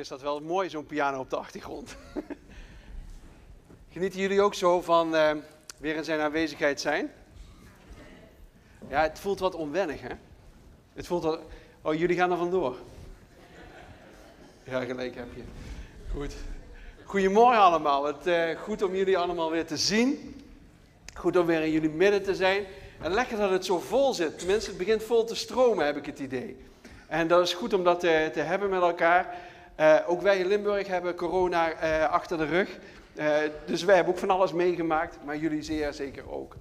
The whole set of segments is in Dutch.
is dat wel mooi, zo'n piano op de achtergrond. Genieten jullie ook zo van uh, weer in zijn aanwezigheid zijn? Ja, het voelt wat onwennig, hè? Het voelt wat... Oh, jullie gaan er vandoor. Ja, gelijk heb je. Goed. Goedemorgen allemaal. Het, uh, goed om jullie allemaal weer te zien. Goed om weer in jullie midden te zijn. En lekker dat het zo vol zit. Tenminste, het begint vol te stromen, heb ik het idee. En dat is goed om dat te, te hebben met elkaar. Uh, ook wij in Limburg hebben corona uh, achter de rug. Uh, dus wij hebben ook van alles meegemaakt, maar jullie zeer zeker ook.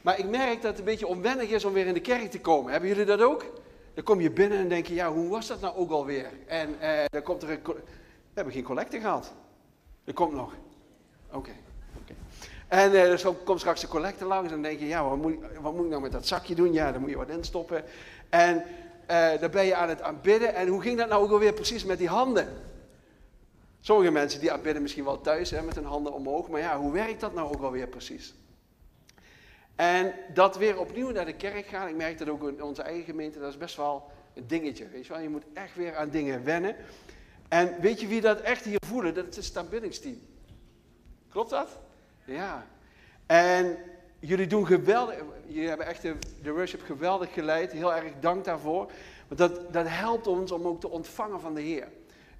Maar ik merk dat het een beetje onwennig is om weer in de kerk te komen. Hebben jullie dat ook? Dan kom je binnen en denk je, ja, hoe was dat nou ook alweer? En dan komt er een... We hebben geen collecte gehad. Er komt nog. Oké. Okay. En dus komt straks de collecte langs en dan denk je, ja, wat moet, wat moet ik nou met dat zakje doen? Ja, dan moet je wat instoppen. En uh, dan ben je aan het aanbidden. En hoe ging dat nou ook alweer precies met die handen? Sommige mensen die aanbidden misschien wel thuis hè, met hun handen omhoog. Maar ja, hoe werkt dat nou ook alweer precies? En dat weer opnieuw naar de kerk gaan, ik merk dat ook in onze eigen gemeente, dat is best wel een dingetje. Weet je, wel? je moet echt weer aan dingen wennen. En weet je wie dat echt hier voelen? Dat is het aanbiddingsteam. Klopt dat? Ja. En jullie doen geweldig, jullie hebben echt de, worship geweldig geleid. Heel erg dank daarvoor. Want dat, dat helpt ons om ook te ontvangen van de Heer.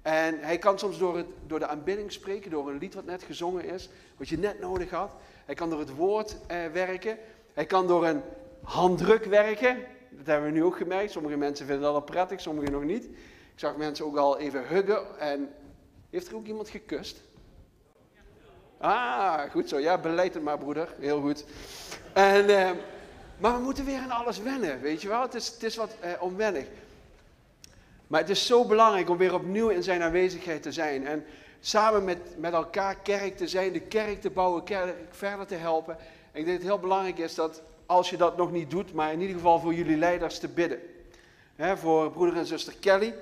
En hij kan soms door, het, door de aanbidding spreken, door een lied wat net gezongen is, wat je net nodig had. Hij kan door het woord eh, werken. Hij kan door een handdruk werken. Dat hebben we nu ook gemerkt. Sommige mensen vinden dat al prettig, sommigen nog niet. Ik zag mensen ook al even huggen. En heeft er ook iemand gekust? Ah, goed zo. Ja, beleid het maar, broeder. Heel goed. En, eh, maar we moeten weer aan alles wennen, weet je wel. Het is, het is wat eh, onwennig. Maar het is zo belangrijk om weer opnieuw in zijn aanwezigheid te zijn. En samen met, met elkaar kerk te zijn, de kerk te bouwen, kerk verder te helpen. En ik denk dat het heel belangrijk is dat als je dat nog niet doet, maar in ieder geval voor jullie leiders te bidden. voor broeder en zuster Kelly,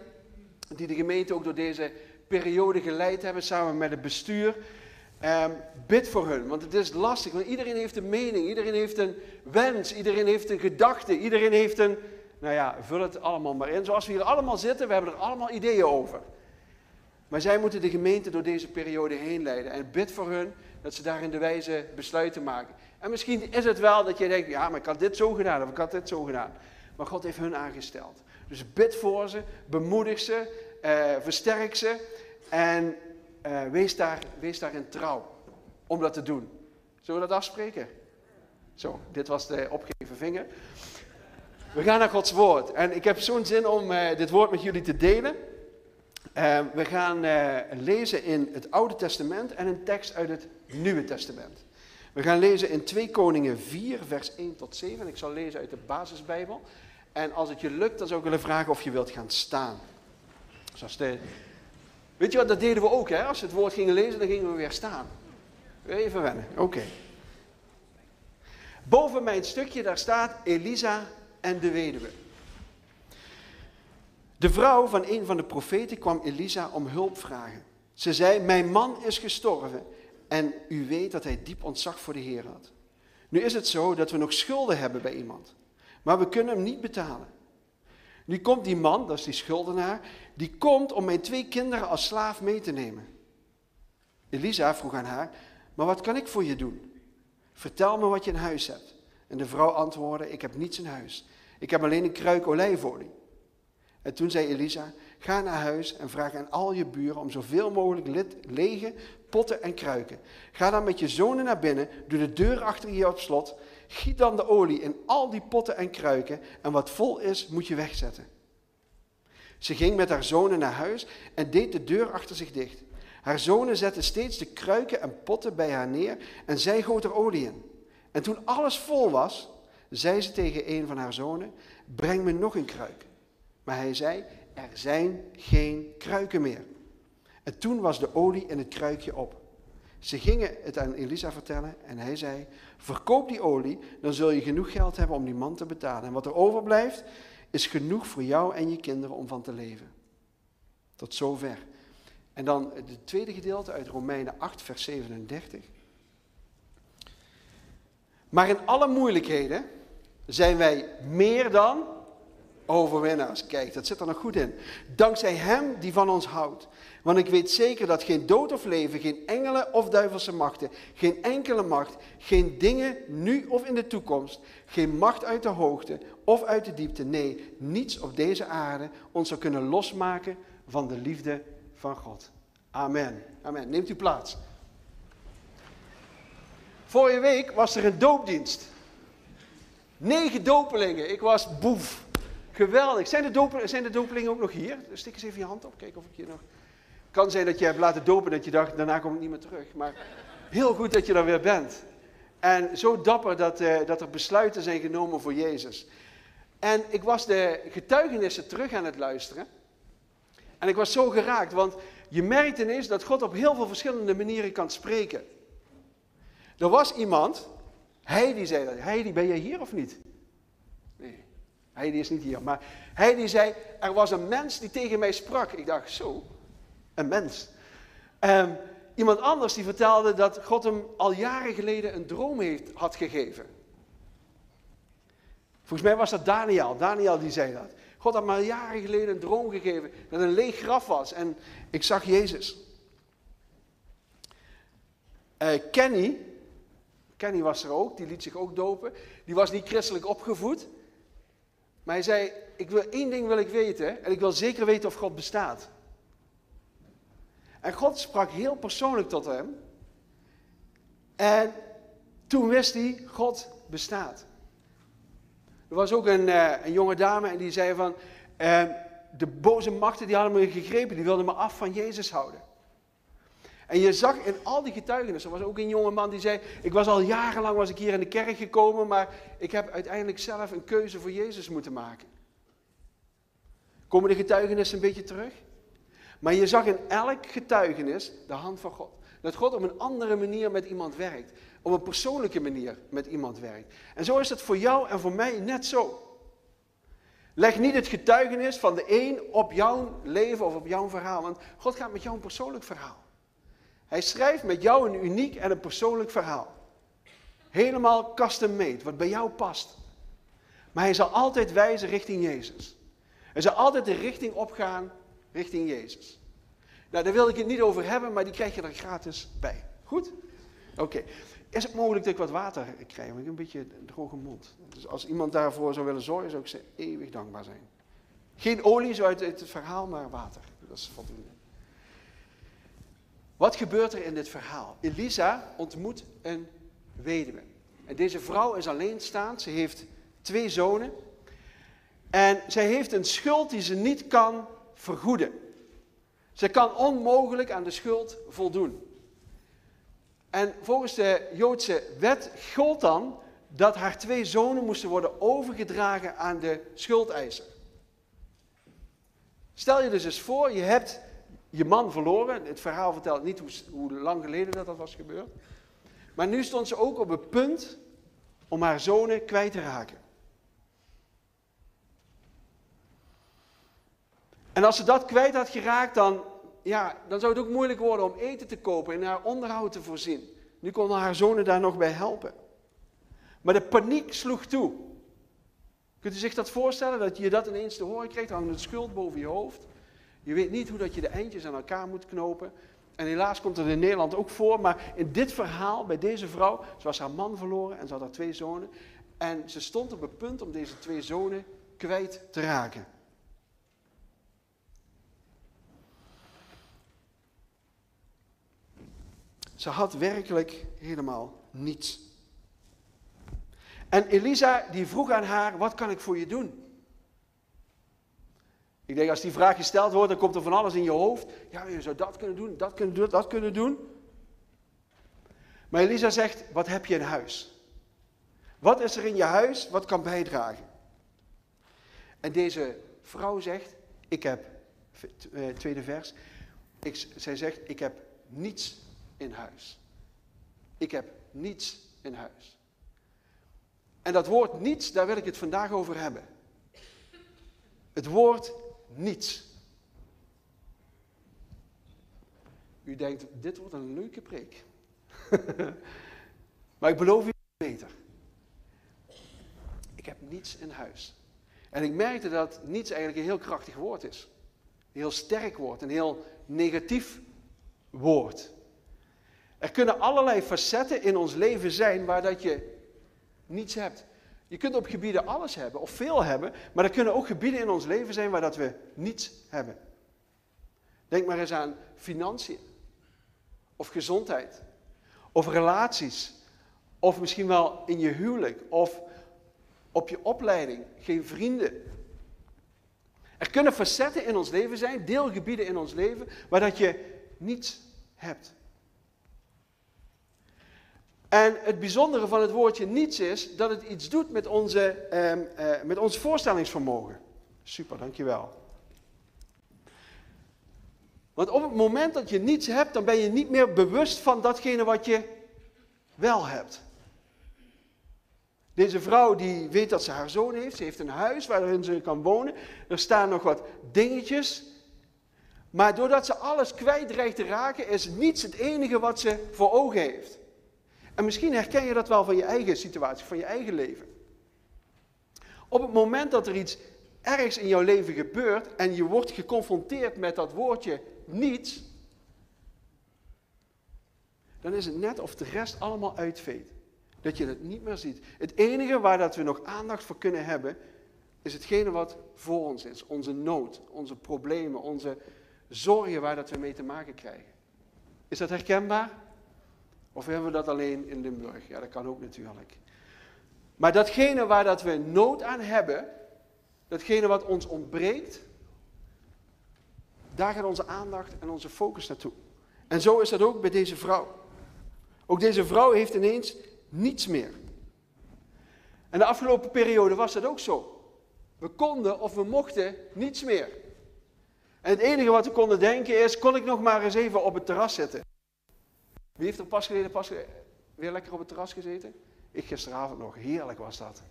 die de gemeente ook door deze periode geleid hebben, samen met het bestuur. Um, bid voor hun, want het is lastig. Want iedereen heeft een mening, iedereen heeft een wens, iedereen heeft een gedachte, iedereen heeft een. Nou ja, vul het allemaal maar in. Zoals we hier allemaal zitten, we hebben er allemaal ideeën over. Maar zij moeten de gemeente door deze periode heen leiden. En bid voor hun dat ze daarin de wijze besluiten maken. En misschien is het wel dat je denkt, ja, maar ik had dit zo gedaan of ik had dit zo gedaan. Maar God heeft hun aangesteld. Dus bid voor ze, bemoedig ze, uh, versterk ze. En uh, wees, daar, wees daarin trouw om dat te doen. Zullen we dat afspreken? Zo, dit was de opgeven vinger. We gaan naar Gods woord. En ik heb zo'n zin om uh, dit woord met jullie te delen. Uh, we gaan lezen in het Oude Testament en een tekst uit het Nieuwe Testament. We gaan lezen in 2 Koningen 4, vers 1 tot 7. Ik zal lezen uit de basisbijbel. En als het je lukt, dan zou ik willen vragen of je wilt gaan staan. Zoals de Weet je wat, dat deden we ook, hè? Als we het woord gingen lezen, dan gingen we weer staan. Even wennen, oké. Boven mijn stukje, daar staat Elisa en de weduwe. De vrouw van een van de profeten kwam Elisa om hulp vragen. Ze zei, mijn man is gestorven en u weet dat hij diep ontzag voor de Heer had. Nu is het zo dat we nog schulden hebben bij iemand, maar we kunnen hem niet betalen. Nu komt die man, dat is die schuldenaar, die komt om mijn twee kinderen als slaaf mee te nemen. Elisa vroeg aan haar, maar wat kan ik voor je doen? Vertel me wat je in huis hebt. En de vrouw antwoordde, ik heb niets in huis. Ik heb alleen een kruik olijfolie. En toen zei Elisa, ga naar huis en vraag aan al je buren om zoveel mogelijk lege potten en kruiken. Ga dan met je zonen naar binnen, doe de deur achter je op slot Giet dan de olie in al die potten en kruiken en wat vol is, moet je wegzetten. Ze ging met haar zonen naar huis en deed de deur achter zich dicht. Haar zonen zetten steeds de kruiken en potten bij haar neer en zij goot er olie in. En toen alles vol was, zei ze tegen een van haar zonen, breng me nog een kruik. Maar hij zei, er zijn geen kruiken meer. En toen was de olie in het kruikje op. Ze gingen het aan Elisa vertellen en hij zei, verkoop die olie, dan zul je genoeg geld hebben om die man te betalen. En wat er overblijft, is genoeg voor jou en je kinderen om van te leven. Tot zover. En dan het tweede gedeelte uit Romeinen 8, vers 37. Maar in alle moeilijkheden zijn wij meer dan overwinnaars. Kijk, dat zit er nog goed in. Dankzij Hem die van ons houdt. Want ik weet zeker dat geen dood of leven, geen engelen of duivelse machten, geen enkele macht, geen dingen nu of in de toekomst, geen macht uit de hoogte of uit de diepte, nee, niets op deze aarde ons zou kunnen losmaken van de liefde van God. Amen. Amen. Neemt u plaats. Vorige week was er een doopdienst. Negen dopelingen. Ik was boef. Geweldig. Zijn de, dopelingen, zijn de dopelingen ook nog hier? Stik eens even je hand op. Kijk of ik je nog... kan zijn dat je hebt laten dopen dat je dacht, daarna kom ik niet meer terug. Maar heel goed dat je er weer bent. En zo dapper dat, uh, dat er besluiten zijn genomen voor Jezus. En ik was de getuigenissen terug aan het luisteren. En ik was zo geraakt, want je merkt ineens dat God op heel veel verschillende manieren kan spreken. Er was iemand, hij die zei dat. Heidi, ben jij hier of niet? Nee, Heidi is niet hier. Maar hij die zei, er was een mens die tegen mij sprak. Ik dacht, zo, een mens. Um, iemand anders die vertelde dat God hem al jaren geleden een droom heeft, had gegeven. Volgens mij was dat Daniel. Daniel die zei dat. God had al jaren geleden een droom gegeven dat een leeg graf was. En ik zag Jezus. Uh, Kenny, Kenny was er ook, die liet zich ook dopen. Die was niet christelijk opgevoed. Maar hij zei, ik wil, één ding wil ik weten. En ik wil zeker weten of God bestaat. En God sprak heel persoonlijk tot hem. En toen wist hij, God bestaat. Er was ook een, uh, een jonge dame en die zei van, uh, de boze machten die hadden me gegrepen, die wilden me af van Jezus houden. En je zag in al die getuigenissen, er was ook een jonge man die zei, ik was al jarenlang was ik hier in de kerk gekomen, maar ik heb uiteindelijk zelf een keuze voor Jezus moeten maken. Komen de getuigenissen een beetje terug? Maar je zag in elk getuigenis de hand van God. Dat God op een andere manier met iemand werkt. Op een persoonlijke manier met iemand werkt. En zo is het voor jou en voor mij net zo. Leg niet het getuigenis van de een op jouw leven of op jouw verhaal. Want God gaat met jou een persoonlijk verhaal. Hij schrijft met jou een uniek en een persoonlijk verhaal. Helemaal custom made, wat bij jou past. Maar hij zal altijd wijzen richting Jezus. Hij zal altijd de richting opgaan richting Jezus. Nou, daar wil ik het niet over hebben, maar die krijg je er gratis bij. Goed? Oké. Is het mogelijk dat ik wat water krijg? Want ik heb een beetje een droge mond. Dus als iemand daarvoor zou willen zorgen, zou ik ze eeuwig dankbaar zijn. Geen olie, zo uit het verhaal, maar water. Dat is voldoende. Wat gebeurt er in dit verhaal? Elisa ontmoet een weduwe. En deze vrouw is alleenstaand. Ze heeft twee zonen. En zij heeft een schuld die ze niet kan vergoeden. Ze kan onmogelijk aan de schuld voldoen. En volgens de Joodse wet gold dan dat haar twee zonen moesten worden overgedragen aan de schuldeiser. Stel je dus eens voor, je hebt je man verloren. Het verhaal vertelt niet hoe, hoe lang geleden dat, dat was gebeurd. Maar nu stond ze ook op het punt om haar zonen kwijt te raken. En als ze dat kwijt had geraakt, dan, ja, dan zou het ook moeilijk worden om eten te kopen en haar onderhoud te voorzien. Nu konden haar zonen daar nog bij helpen. Maar de paniek sloeg toe. Kunt u zich dat voorstellen, dat je dat ineens te horen krijgt, hangt een schuld boven je hoofd. Je weet niet hoe dat je de eindjes aan elkaar moet knopen. En helaas komt het in Nederland ook voor, maar in dit verhaal, bij deze vrouw, ze was haar man verloren en ze had haar twee zonen. En ze stond op het punt om deze twee zonen kwijt te raken. Ze had werkelijk helemaal niets. En Elisa die vroeg aan haar, wat kan ik voor je doen? Ik denk als die vraag gesteld wordt, dan komt er van alles in je hoofd. Ja, je zou dat kunnen doen, dat kunnen doen, dat kunnen doen. Maar Elisa zegt, wat heb je in huis? Wat is er in je huis wat kan bijdragen? En deze vrouw zegt, ik heb, eh, tweede vers, ik, zij zegt, ik heb niets in huis. Ik heb niets in huis. En dat woord niets, daar wil ik het vandaag over hebben. Het woord niets. U denkt, dit wordt een leuke preek. maar ik beloof u beter. Ik heb niets in huis. En ik merkte dat niets eigenlijk een heel krachtig woord is. Een heel sterk woord, een heel negatief woord. Er kunnen allerlei facetten in ons leven zijn waar dat je niets hebt. Je kunt op gebieden alles hebben of veel hebben, maar er kunnen ook gebieden in ons leven zijn waar dat we niets hebben. Denk maar eens aan financiën, of gezondheid, of relaties, of misschien wel in je huwelijk, of op je opleiding, geen vrienden. Er kunnen facetten in ons leven zijn, deelgebieden in ons leven, waar dat je niets hebt. En het bijzondere van het woordje niets is dat het iets doet met, onze, ehm, eh, met ons voorstellingsvermogen. Super, dankjewel. Want op het moment dat je niets hebt, dan ben je niet meer bewust van datgene wat je wel hebt. Deze vrouw die weet dat ze haar zoon heeft, ze heeft een huis waarin ze kan wonen. Er staan nog wat dingetjes. Maar doordat ze alles kwijt dreigt te raken, is niets het enige wat ze voor ogen heeft. En misschien herken je dat wel van je eigen situatie, van je eigen leven. Op het moment dat er iets ergens in jouw leven gebeurt en je wordt geconfronteerd met dat woordje niets, dan is het net of de rest allemaal uitveet. Dat je het niet meer ziet. Het enige waar dat we nog aandacht voor kunnen hebben, is hetgene wat voor ons is. Onze nood, onze problemen, onze zorgen waar dat we mee te maken krijgen. Is dat herkenbaar? Of hebben we dat alleen in Limburg? Ja, dat kan ook natuurlijk. Maar datgene waar dat we nood aan hebben, datgene wat ons ontbreekt, daar gaat onze aandacht en onze focus naartoe. En zo is dat ook bij deze vrouw. Ook deze vrouw heeft ineens niets meer. En de afgelopen periode was dat ook zo. We konden of we mochten niets meer. En het enige wat we konden denken is, kon ik nog maar eens even op het terras zitten? Wie heeft er pas geleden pas weer lekker op het terras gezeten? Ik gisteravond nog. Heerlijk was dat.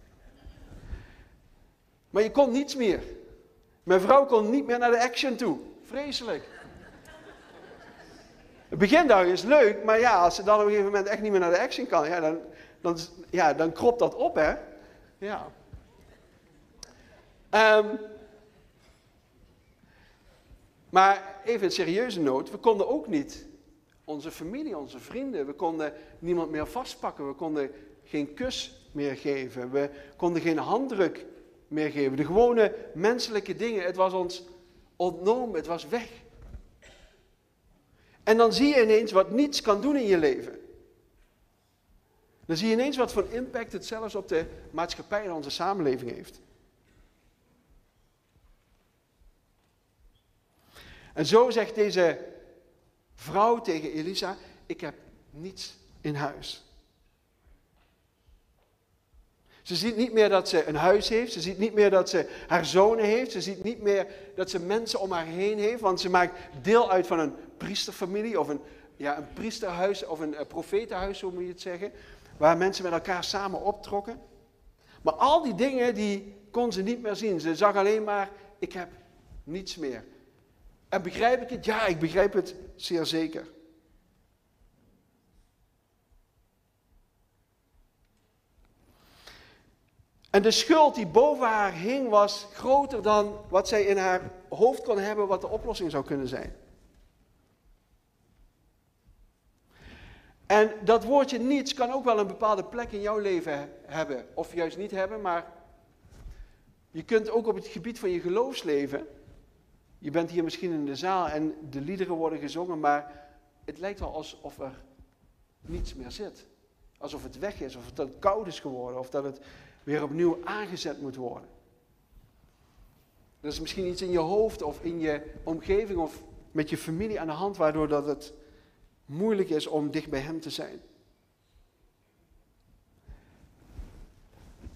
Maar je kon niets meer. Mijn vrouw kon niet meer naar de action toe. Vreselijk. Het begindag is leuk, maar ja, als ze dan op een gegeven moment echt niet meer naar de action kan, ja, dan, dan, ja, dan kropt dat op, hè? Ja. Um, maar even een serieuze noot, we konden ook niet onze familie, onze vrienden. We konden niemand meer vastpakken. We konden geen kus meer geven. We konden geen handdruk meer geven. De gewone menselijke dingen. Het was ons ontnomen. Het was weg. En dan zie je ineens wat niets kan doen in je leven. Dan zie je ineens wat voor impact het zelfs op de maatschappij en onze samenleving heeft. En zo zegt deze vrouw tegen Elisa, ik heb niets in huis. Ze ziet niet meer dat ze een huis heeft. Ze ziet niet meer dat ze haar zonen heeft. Ze ziet niet meer dat ze mensen om haar heen heeft. Want ze maakt deel uit van een priesterfamilie of een, ja, een priesterhuis of een, een profetenhuis, zo moet je het zeggen. Waar mensen met elkaar samen optrokken. Maar al die dingen die kon ze niet meer zien. Ze zag alleen maar, ik heb niets meer. En begrijp ik het? Ja, ik begrijp het zeer zeker. En de schuld die boven haar hing was groter dan wat zij in haar hoofd kon hebben, wat de oplossing zou kunnen zijn. En dat woordje niets kan ook wel een bepaalde plek in jouw leven hebben, of juist niet hebben, maar je kunt ook op het gebied van je geloofsleven je bent hier misschien in de zaal en de liederen worden gezongen, maar het lijkt wel alsof er niets meer zit. Alsof het weg is, of dat het koud is geworden, of dat het weer opnieuw aangezet moet worden. Er is misschien iets in je hoofd of in je omgeving of met je familie aan de hand, waardoor dat het moeilijk is om dicht bij Hem te zijn.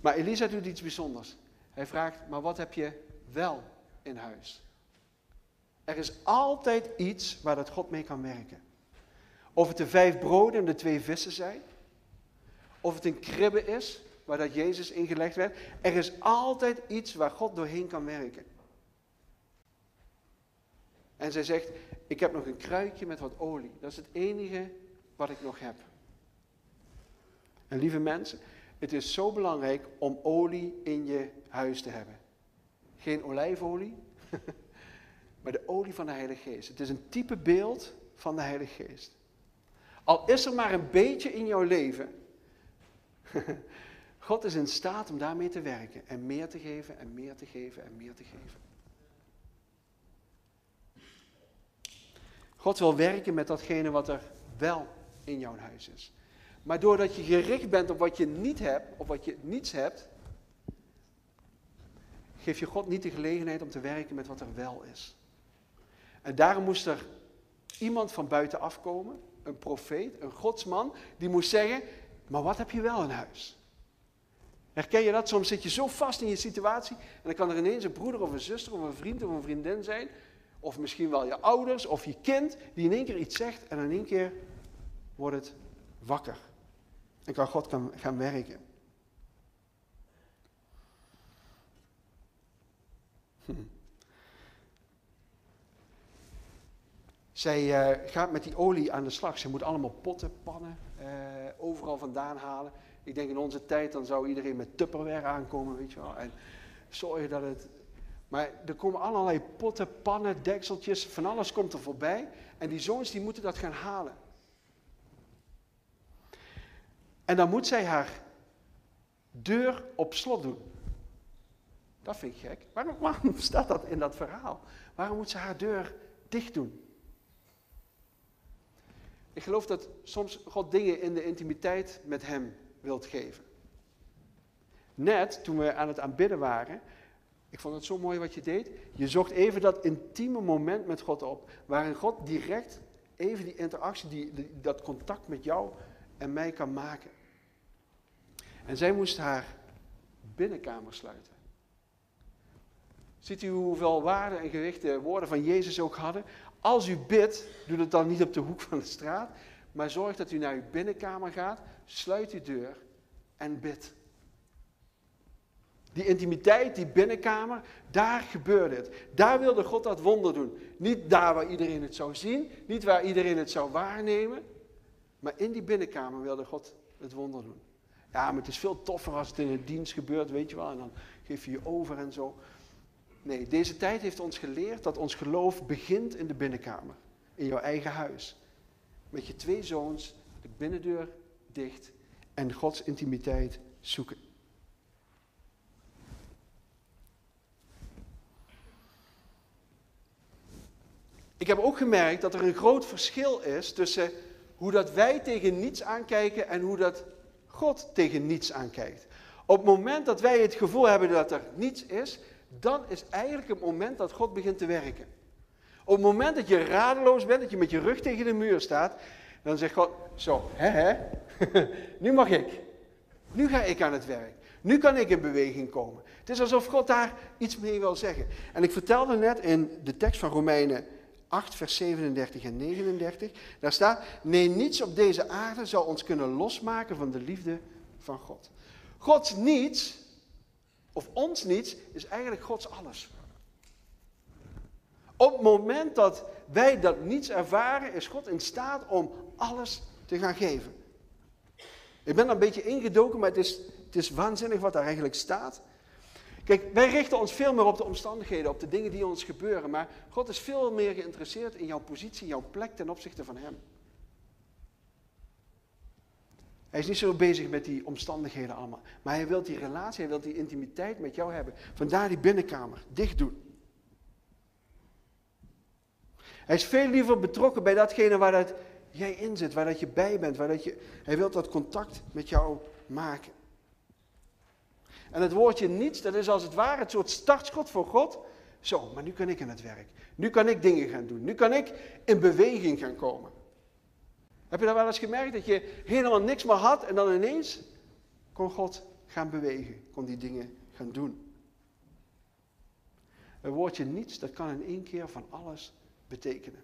Maar Elisa doet iets bijzonders. Hij vraagt, maar wat heb je wel in huis? Er is altijd iets waar dat God mee kan werken. Of het de vijf broden en de twee vissen zijn. Of het een kribbe is waar dat Jezus ingelegd werd. Er is altijd iets waar God doorheen kan werken. En zij zegt, ik heb nog een kruikje met wat olie. Dat is het enige wat ik nog heb. En lieve mensen, het is zo belangrijk om olie in je huis te hebben. Geen olijfolie, maar de olie van de Heilige Geest. Het is een type beeld van de Heilige Geest. Al is er maar een beetje in jouw leven, God is in staat om daarmee te werken en meer te geven en meer te geven en meer te geven. God wil werken met datgene wat er wel in jouw huis is. Maar doordat je gericht bent op wat je niet hebt, of wat je niets hebt, geef je God niet de gelegenheid om te werken met wat er wel is. En daarom moest er iemand van buiten afkomen, een profeet, een godsman, die moest zeggen, maar wat heb je wel in huis? Herken je dat? Soms zit je zo vast in je situatie en dan kan er ineens een broeder of een zuster of een vriend of een vriendin zijn, of misschien wel je ouders of je kind, die in één keer iets zegt en in één keer wordt het wakker. En kan God gaan werken. Hm. Zij uh, gaat met die olie aan de slag. Ze moet allemaal potten, pannen, uh, overal vandaan halen. Ik denk in onze tijd, dan zou iedereen met Tupperware aankomen, weet je wel. En zorgen dat het... Maar er komen allerlei potten, pannen, dekseltjes, van alles komt er voorbij. En die zoons die moeten dat gaan halen. En dan moet zij haar deur op slot doen. Dat vind ik gek. Waarom, waarom staat dat in dat verhaal? Waarom moet ze haar deur dicht doen? Ik geloof dat soms God dingen in de intimiteit met Hem wilt geven. Net toen we aan het aanbidden waren, ik vond het zo mooi wat je deed. Je zocht even dat intieme moment met God op, waarin God direct even die interactie, die, dat contact met jou en mij kan maken. En zij moest haar binnenkamer sluiten. Ziet u hoeveel waarde en gewicht de woorden van Jezus ook hadden? Als u bidt, doe het dan niet op de hoek van de straat, maar zorg dat u naar uw binnenkamer gaat, sluit uw deur en bid. Die intimiteit, die binnenkamer, daar gebeurde het. Daar wilde God dat wonder doen. Niet daar waar iedereen het zou zien, niet waar iedereen het zou waarnemen, maar in die binnenkamer wilde God het wonder doen. Ja, maar het is veel toffer als het in de dienst gebeurt, weet je wel, en dan geef je je over en zo. Nee, deze tijd heeft ons geleerd dat ons geloof begint in de binnenkamer, in jouw eigen huis. Met je twee zoons, de binnendeur dicht en Gods intimiteit zoeken. Ik heb ook gemerkt dat er een groot verschil is tussen hoe dat wij tegen niets aankijken en hoe dat God tegen niets aankijkt. Op het moment dat wij het gevoel hebben dat er niets is, dan is eigenlijk het moment dat God begint te werken. Op het moment dat je radeloos bent, dat je met je rug tegen de muur staat, dan zegt God, zo, hè hè, nu mag ik. Nu ga ik aan het werk. Nu kan ik in beweging komen. Het is alsof God daar iets mee wil zeggen. En ik vertelde net in de tekst van Romeinen 8, vers 37 en 39, daar staat, nee, niets op deze aarde zal ons kunnen losmaken van de liefde van God. Gods niets of ons niets, is eigenlijk Gods alles. Op het moment dat wij dat niets ervaren, is God in staat om alles te gaan geven. Ik ben een beetje ingedoken, maar het is, het is waanzinnig wat daar eigenlijk staat. Kijk, wij richten ons veel meer op de omstandigheden, op de dingen die ons gebeuren. Maar God is veel meer geïnteresseerd in jouw positie, jouw plek ten opzichte van Hem. Hij is niet zo bezig met die omstandigheden allemaal. Maar hij wil die relatie, hij wil die intimiteit met jou hebben. Vandaar die binnenkamer, dicht doen. Hij is veel liever betrokken bij datgene waar dat jij in zit, waar dat je bij bent. Waar dat je, hij wil dat contact met jou maken. En het woordje niets, dat is als het ware het soort startschot voor God. Zo, maar nu kan ik aan het werk. Nu kan ik dingen gaan doen. Nu kan ik in beweging gaan komen. Heb je dat wel eens gemerkt? Dat je helemaal niks meer had en dan ineens kon God gaan bewegen, kon die dingen gaan doen. Een woordje niets, dat kan in één keer van alles betekenen.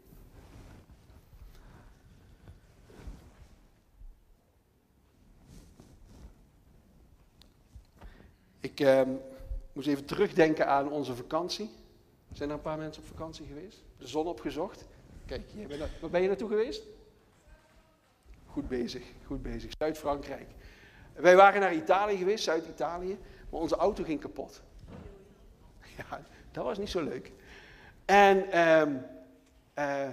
Ik uh, moest even terugdenken aan onze vakantie. Zijn er een paar mensen op vakantie geweest? De zon opgezocht? Kijk, waar ben je naartoe geweest? Goed bezig, goed bezig. Zuid-Frankrijk. Wij waren naar Italië geweest, Zuid-Italië, maar onze auto ging kapot. Ja, dat was niet zo leuk. En ehm, eh,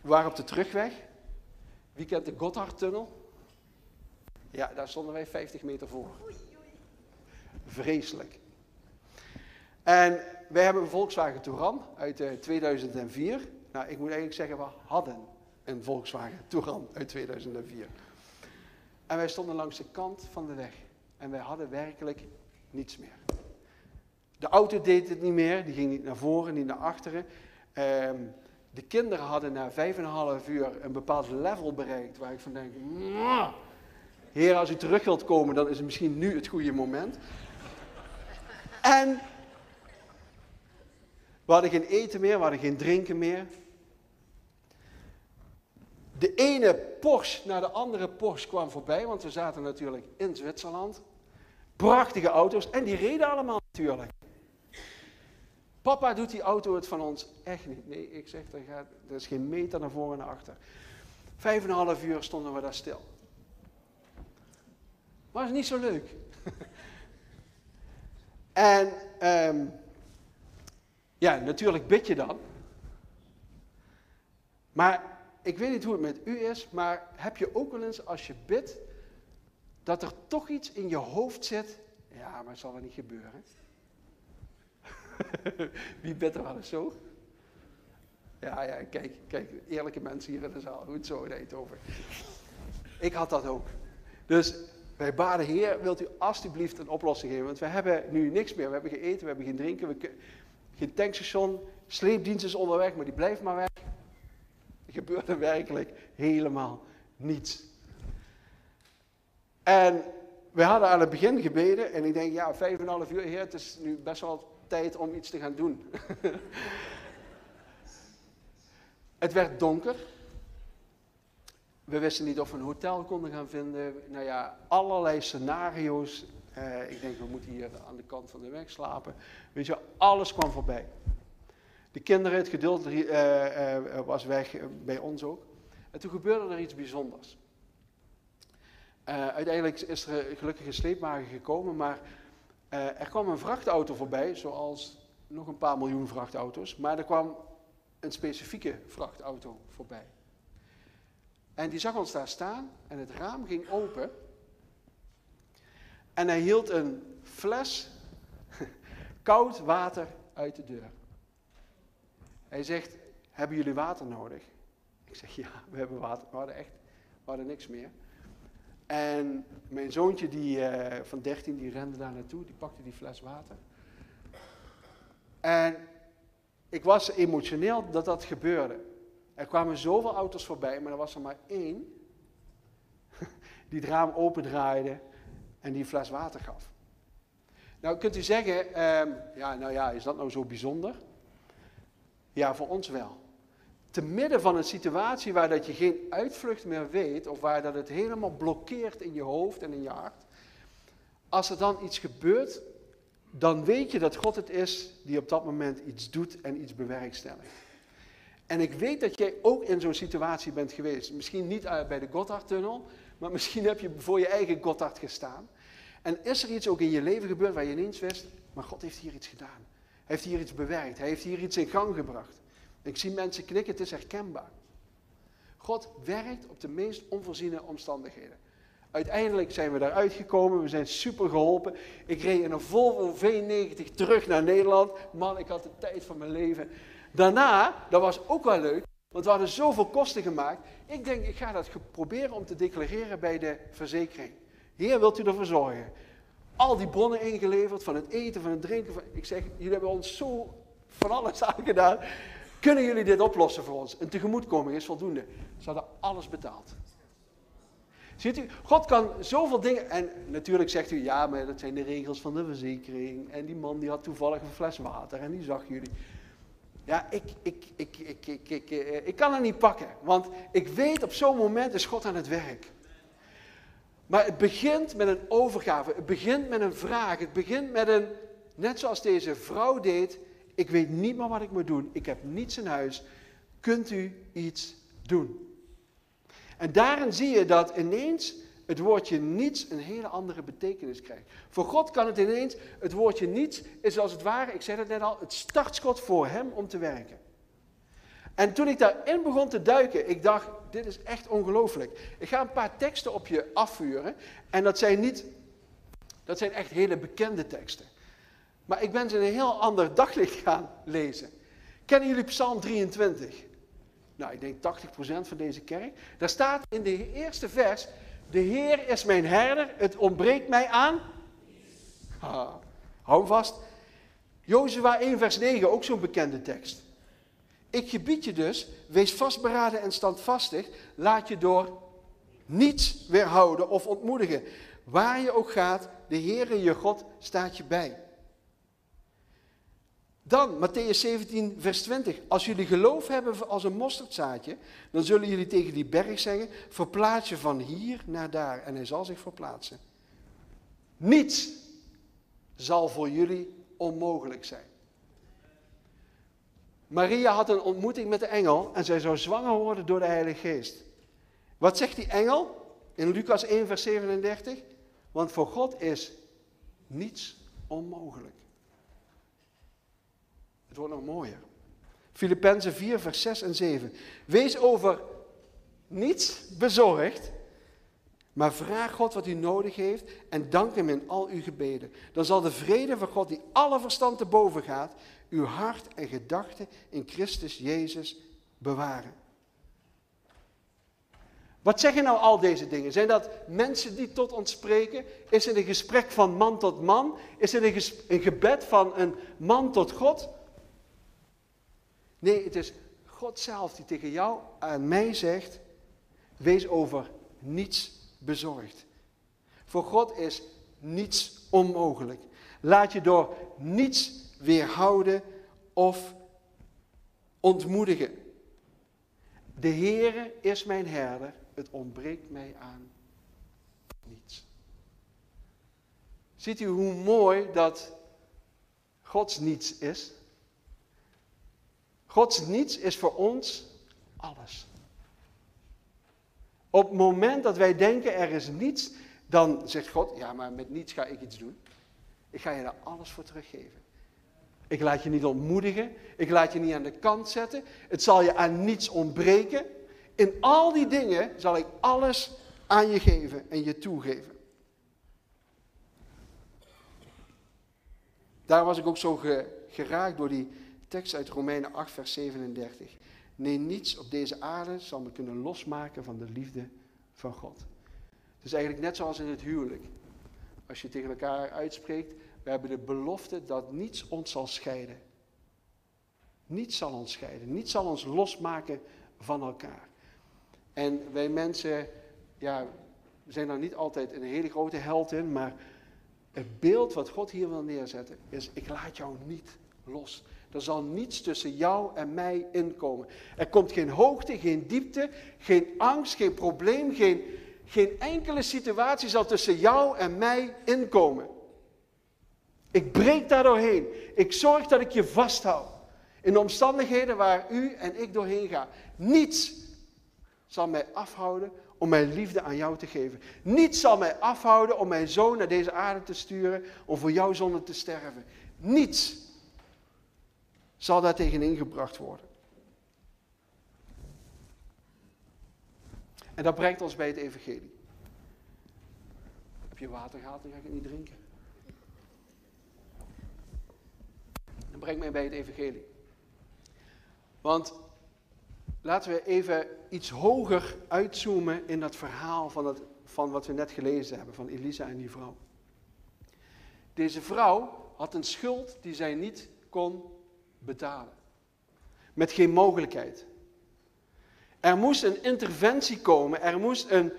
we waren op de terugweg. Wie kent de Gotthardtunnel? Ja, daar stonden wij 50 meter voor. Vreselijk. En wij hebben een Volkswagen Touran uit 2004. Eh, nou, ik moet eigenlijk zeggen, we hadden een Volkswagen Touran uit 2004. En wij stonden langs de kant van de weg. En wij hadden werkelijk niets meer. De auto deed het niet meer, die ging niet naar voren, niet naar achteren. Ehm, de kinderen hadden na vijf en een half uur een bepaald level bereikt waar ik van denk, heer als u terug wilt komen, dan is het misschien nu het goede moment. En we hadden geen eten meer, we hadden geen drinken meer. De ene Porsche naar de andere Porsche kwam voorbij, want we zaten natuurlijk in Zwitserland. Prachtige auto's en die reden allemaal natuurlijk. Papa doet die auto het van ons echt niet. Nee, ik zeg, er, gaat, er is geen meter naar voren en naar achter. Vijf en een half uur stonden we daar stil. Was niet zo leuk. en um, ja, natuurlijk bid je dan. Maar ik weet niet hoe het met u is, maar heb je ook wel eens als je bidt, dat er toch iets in je hoofd zit, ja, maar het zal wel niet gebeuren. Wie bidt er wel eens zo? Ja, ja, kijk, kijk, eerlijke mensen hier in de zaal, goed zo, nee, over. Ik had dat ook. Dus wij baden, Heer, wilt u alstublieft een oplossing geven? Want we hebben nu niks meer. We hebben geen eten, we hebben geen drinken, we, geen tankstation. Sleepdienst is onderweg, maar die blijft maar weg. Gebeurde werkelijk helemaal niets. En we hadden aan het begin gebeden en ik denk, ja, vijf en een half uur, heer, het is nu best wel tijd om iets te gaan doen. het werd donker. We wisten niet of we een hotel konden gaan vinden. Nou ja, allerlei scenario's. Uh, ik denk, we moeten hier aan de kant van de weg slapen. Weet je, alles kwam voorbij. De kinderen, het geduld uh, uh, was weg, bij ons ook. En toen gebeurde er iets bijzonders. uiteindelijk is er gelukkig een sleepwagen gekomen, maar er kwam een vrachtauto voorbij, zoals nog een paar miljoen vrachtauto's. Maar er kwam een specifieke vrachtauto voorbij. En die zag ons daar staan en het raam ging open. En hij hield een fles koud water uit de deur. Hij zegt, hebben jullie water nodig? Ik zeg, ja, we hebben water. We hadden echt, we hadden niks meer. En mijn zoontje die, uh, van 13, die rende daar naartoe, die pakte die fles water. En ik was emotioneel dat dat gebeurde. Er kwamen zoveel auto's voorbij, maar er was er maar één die het raam opendraaide en die fles water gaf. Nou kunt u zeggen, ehm, ja, nou ja, is dat nou zo bijzonder? Ja, voor ons wel. Te midden van een situatie waar dat je geen uitvlucht meer weet, of waar dat het helemaal blokkeert in je hoofd en in je hart, als er dan iets gebeurt, dan weet je dat God het is die op dat moment iets doet en iets bewerkstelligt. En ik weet dat jij ook in zo'n situatie bent geweest. Misschien niet eh, bij de Gotthardtunnel, maar misschien heb je voor je eigen Gotthard gestaan. En is er iets ook in je leven gebeurd waar je ineens wist, maar God heeft hier iets gedaan. Heeft hier iets bewerkt. Hij heeft hier iets in gang gebracht. Ik zie mensen knikken, het is herkenbaar. God werkt op de meest onvoorziene omstandigheden. Uiteindelijk zijn we daaruit gekomen, we zijn super geholpen. Ik reed in een Volvo V90 terug naar Nederland. Man, ik had de tijd van mijn leven. Daarna, dat was ook wel leuk, want we hadden zoveel kosten gemaakt. Ik denk, ik ga dat proberen om te declareren bij de verzekering. Heer, wilt u ervoor zorgen? Al die bronnen ingeleverd, van het eten, van het drinken. Van... Ik zeg, jullie hebben ons zo van alles aangedaan. Kunnen jullie dit oplossen voor ons? Een tegemoetkoming is voldoende. Ze hadden alles betaald. Ziet u, God kan zoveel dingen. En natuurlijk zegt u, ja, maar dat zijn de regels van de verzekering. En die man die had toevallig een fles water en die zag jullie. Ja, ik, ik, ik, ik, ik, ik, eh, ik, kan het niet pakken. Want ik weet op zo'n moment is God aan het werk. Maar het begint met een overgave. Het begint met een vraag. Het begint met een, net zoals deze vrouw deed. Ik weet niet meer wat ik moet doen. Ik heb niets in huis. Kunt u iets doen? En daarin zie je dat ineens het woordje niets een hele andere betekenis krijgt. Voor God kan het ineens, het woordje niets is als het ware, ik zei het net al, het startschot voor hem om te werken. En toen ik daarin begon te duiken, ik dacht, dit is echt ongelooflijk. Ik ga een paar teksten op je afvuren. En dat zijn niet, dat zijn echt hele bekende teksten. Maar ik ben ze een heel ander daglicht gaan lezen. Kennen jullie Psalm 23? Nou, ik denk 80% van deze kerk. Daar staat in de eerste vers, de Heer is mijn herder, het ontbreekt mij aan. Ha, hou vast. Jozua 1 vers 9, ook zo'n bekende tekst. Ik gebied je dus, wees vastberaden en standvastig, laat je door niets weerhouden of ontmoedigen. Waar je ook gaat, de Heere je God staat je bij. Dan, Matthäus 17, vers 20. Als jullie geloof hebben als een mosterdzaadje, dan zullen jullie tegen die berg zeggen, verplaats je van hier naar daar. En hij zal zich verplaatsen. Niets zal voor jullie onmogelijk zijn. Maria had een ontmoeting met de engel en zij zou zwanger worden door de Heilige Geest. Wat zegt die engel in Lucas 1, vers 37? Want voor God is niets onmogelijk. Het wordt nog mooier. Filippenzen 4, vers 6 en 7. Wees over niets bezorgd, maar vraag God wat u nodig heeft en dank Hem in al uw gebeden. Dan zal de vrede van God, die alle verstand te boven gaat, uw hart en gedachten in Christus Jezus bewaren. Wat zeggen nou al deze dingen? Zijn dat mensen die tot ons spreken? Is het een gesprek van man tot man? Is het een, gebed van een man tot God? Nee, het is God zelf die tegen jou en mij zegt: wees over niets bezorgd. Voor God is niets onmogelijk. Laat je door niets weerhouden of ontmoedigen. De Heere is mijn herder, het ontbreekt mij aan niets. Ziet u hoe mooi dat Gods niets is? Gods niets is voor ons alles. Op het moment dat wij denken er is niets, dan zegt God, ja maar met niets ga ik iets doen. Ik ga je daar alles voor teruggeven. Ik laat je niet ontmoedigen. Ik laat je niet aan de kant zetten. Het zal je aan niets ontbreken. In al die dingen zal ik alles aan je geven en je toegeven. Daar was ik ook zo geraakt door die tekst uit Romeinen 8, vers 37. Nee, niets op deze aarde zal me kunnen losmaken van de liefde van God. Het is eigenlijk net zoals in het huwelijk. Als je tegen elkaar uitspreekt, we hebben de belofte dat niets ons zal scheiden. Niets zal ons scheiden. Niets zal ons losmaken van elkaar. En wij mensen, ja, zijn daar niet altijd een hele grote held in, maar het beeld wat God hier wil neerzetten is, ik laat jou niet los. Er zal niets tussen jou en mij inkomen. Er komt geen hoogte, geen diepte, geen angst, geen probleem, geen, geen enkele situatie zal tussen jou en mij inkomen. Ik breek daar doorheen. Ik zorg dat ik je vasthoud. In de omstandigheden waar u en ik doorheen gaan. Niets zal mij afhouden om mijn liefde aan jou te geven. Niets zal mij afhouden om mijn zoon naar deze aarde te sturen om voor jouw zonde te sterven. Niets zal daar tegen ingebracht worden. En dat brengt ons bij het evangelie. Heb je water gehad, dan ga ik het niet drinken. Brengt mij bij het evangelie. Want laten we even iets hoger uitzoomen in dat verhaal van, van wat we net gelezen hebben, van Elisa en die vrouw. Deze vrouw had een schuld die zij niet kon betalen. Met geen mogelijkheid. Er moest een interventie komen, er moest, een,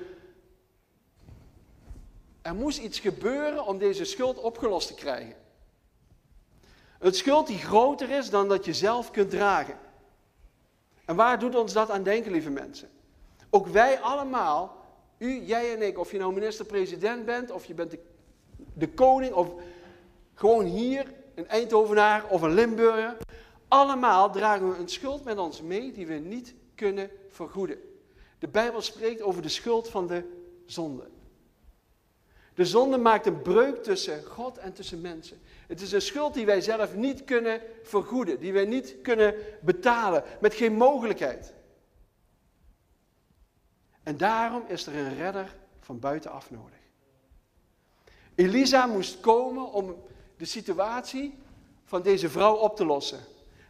er moest iets gebeuren om deze schuld opgelost te krijgen. Een schuld die groter is dan dat je zelf kunt dragen. En waar doet ons dat aan denken, lieve mensen? Ook wij allemaal, u, jij en ik, of je nou minister-president bent, of je bent de, de koning, of gewoon hier een Eindhovenaar of een Limburger. Allemaal dragen we een schuld met ons mee die we niet kunnen vergoeden. De Bijbel spreekt over de schuld van de zonde. De zonde maakt een breuk tussen God en tussen mensen. Het is een schuld die wij zelf niet kunnen vergoeden, die wij niet kunnen betalen, met geen mogelijkheid. En daarom is er een redder van buitenaf nodig. Elisa moest komen om de situatie van deze vrouw op te lossen.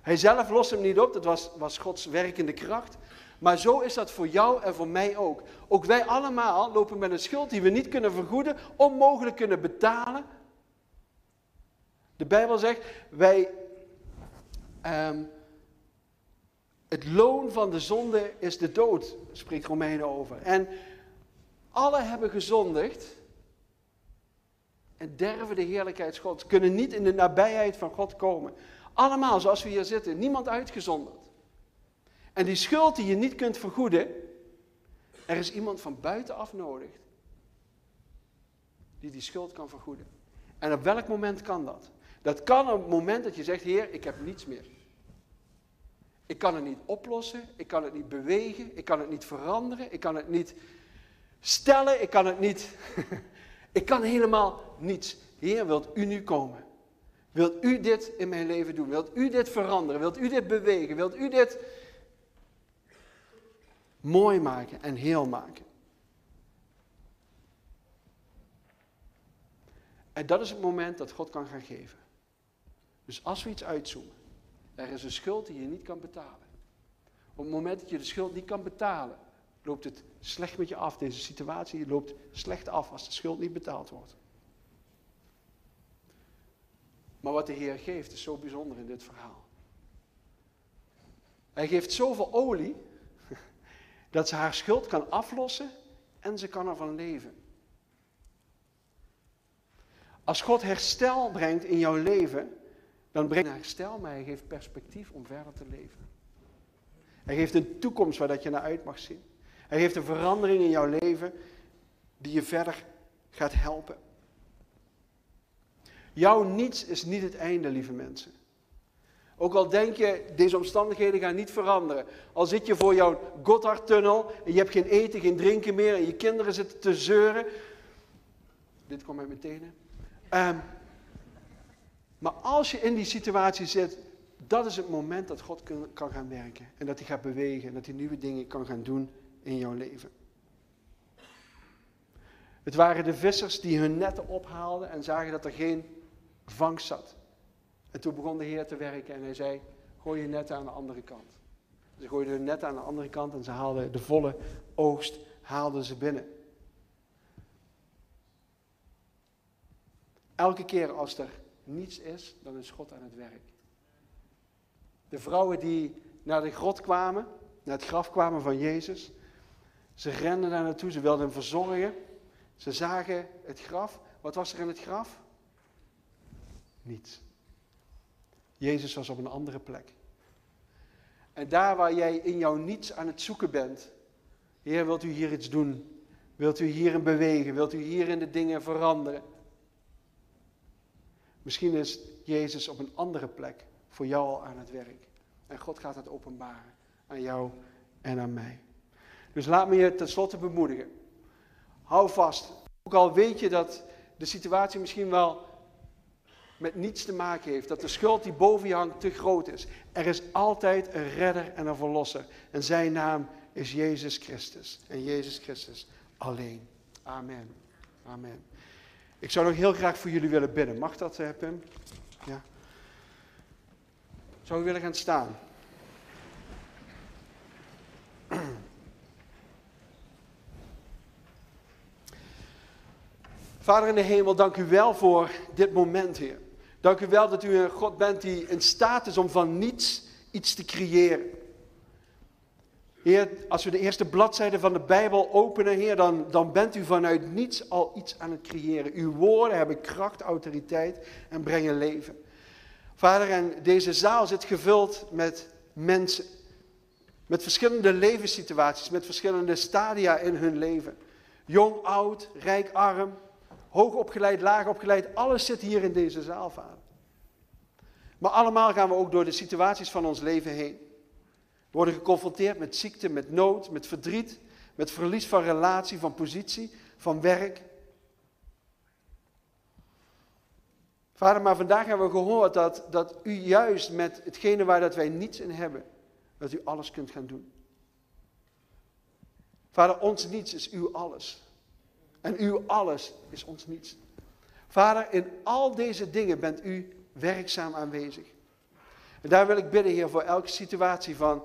Hij zelf lost hem niet op, dat was, was Gods werkende kracht. Maar zo is dat voor jou en voor mij ook. Ook wij allemaal lopen met een schuld die we niet kunnen vergoeden, onmogelijk kunnen betalen. De Bijbel zegt, wij, um, het loon van de zonde is de dood, spreekt Romeinen over. En alle hebben gezondigd en derven de heerlijkheid Gods, kunnen niet in de nabijheid van God komen. Allemaal zoals we hier zitten, niemand uitgezonderd. En die schuld die je niet kunt vergoeden, er is iemand van buitenaf nodig die die schuld kan vergoeden. En op welk moment kan dat? Dat kan op het moment dat je zegt, Heer, ik heb niets meer. Ik kan het niet oplossen, ik kan het niet bewegen, ik kan het niet veranderen, ik kan het niet stellen, ik kan het niet. ik kan helemaal niets. Heer, wilt u nu komen? Wilt u dit in mijn leven doen? Wilt u dit veranderen? Wilt u dit bewegen? Wilt u dit mooi maken en heel maken? En dat is het moment dat God kan gaan geven. Dus als we iets uitzoomen, er is een schuld die je niet kan betalen. Op het moment dat je de schuld niet kan betalen, loopt het slecht met je af. Deze situatie loopt slecht af als de schuld niet betaald wordt. Maar wat de Heer geeft is zo bijzonder in dit verhaal. Hij geeft zoveel olie dat ze haar schuld kan aflossen en ze kan ervan leven. Als God herstel brengt in jouw leven, dan brengt hij herstel, maar hij geeft perspectief om verder te leven. Hij geeft een toekomst waar dat je naar uit mag zien. Hij geeft een verandering in jouw leven die je verder gaat helpen. Jouw niets is niet het einde, lieve mensen. Ook al denk je, deze omstandigheden gaan niet veranderen. Al zit je voor jouw Gotthardtunnel en je hebt geen eten, geen drinken meer en je kinderen zitten te zeuren. Dit komt mijn tenen. Um, maar als je in die situatie zit, dat is het moment dat God kan gaan werken. En dat hij gaat bewegen en dat hij nieuwe dingen kan gaan doen in jouw leven. Het waren de vissers die hun netten ophaalden en zagen dat er geen vangst zat. En toen begon de Heer te werken en hij zei, gooi je netten aan de andere kant. Ze gooiden hun netten aan de andere kant en ze haalden de volle oogst haalden ze binnen. Elke keer als er niets is, dan is God aan het werk. De vrouwen die naar de grot kwamen, naar het graf kwamen van Jezus, ze renden daar naartoe, ze wilden hem verzorgen. Ze zagen het graf. Wat was er in het graf? Niets. Jezus was op een andere plek. En daar waar jij in jouw niets aan het zoeken bent, Heer, wilt u hier iets doen? Wilt u hierin bewegen? Wilt u hierin de dingen veranderen? Misschien is Jezus op een andere plek voor jou al aan het werk. En God gaat het openbaren aan jou en aan mij. Dus laat me je tenslotte bemoedigen. Hou vast. Ook al weet je dat de situatie misschien wel met niets te maken heeft. Dat de schuld die boven je hangt te groot is. Er is altijd een redder en een verlosser. En zijn naam is Jezus Christus. En Jezus Christus alleen. Amen. Amen. Ik zou nog heel graag voor jullie willen bidden. Mag dat, uh, Pim? Ja. Zou u willen gaan staan? Vader in de hemel, dank u wel voor dit moment, Heer. Dank u wel dat u een God bent die in staat is om van niets iets te creëren. Heer, als we de eerste bladzijde van de Bijbel openen, Heer, dan, dan bent u vanuit niets al iets aan het creëren. Uw woorden hebben kracht, autoriteit en brengen leven. Vader, en deze zaal zit gevuld met mensen. Met verschillende levenssituaties, met verschillende stadia in hun leven. Jong, oud, rijk, arm, hoog opgeleid, laag opgeleid, alles zit hier in deze zaal, Vader. Maar allemaal gaan we ook door de situaties van ons leven heen. We worden geconfronteerd met ziekte, met nood, met verdriet, met verlies van relatie, van positie, van werk. Vader, maar vandaag hebben we gehoord dat, dat u juist met hetgene waar dat wij niets in hebben, dat u alles kunt gaan doen. Vader, ons niets is uw alles. En uw alles is ons niets. Vader, in al deze dingen bent u werkzaam aanwezig. En daar wil ik bidden, Heer, voor elke situatie van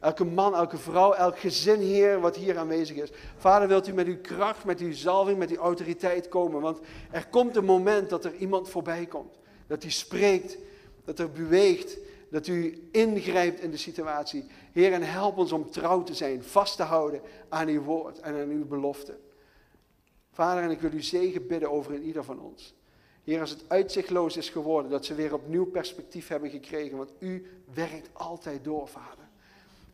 elke man, elke vrouw, elk gezin, Heer, wat hier aanwezig is. Vader, wilt u met uw kracht, met uw zalving, met uw autoriteit komen? Want er komt een moment dat er iemand voorbij komt. Dat hij spreekt, dat er beweegt, dat u ingrijpt in de situatie. Heer, en help ons om trouw te zijn, vast te houden aan uw woord en aan uw belofte. Vader, en ik wil u zegen bidden over in ieder van ons. Heer, als het uitzichtloos is geworden, dat ze weer opnieuw perspectief hebben gekregen, want u werkt altijd door, Vader.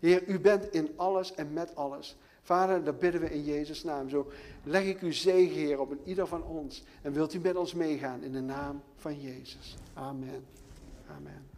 Heer, u bent in alles en met alles. Vader, dat bidden we in Jezus' naam. Zo leg ik uw zegen, Heer, op in ieder van ons. En wilt u met ons meegaan in de naam van Jezus. Amen. Amen.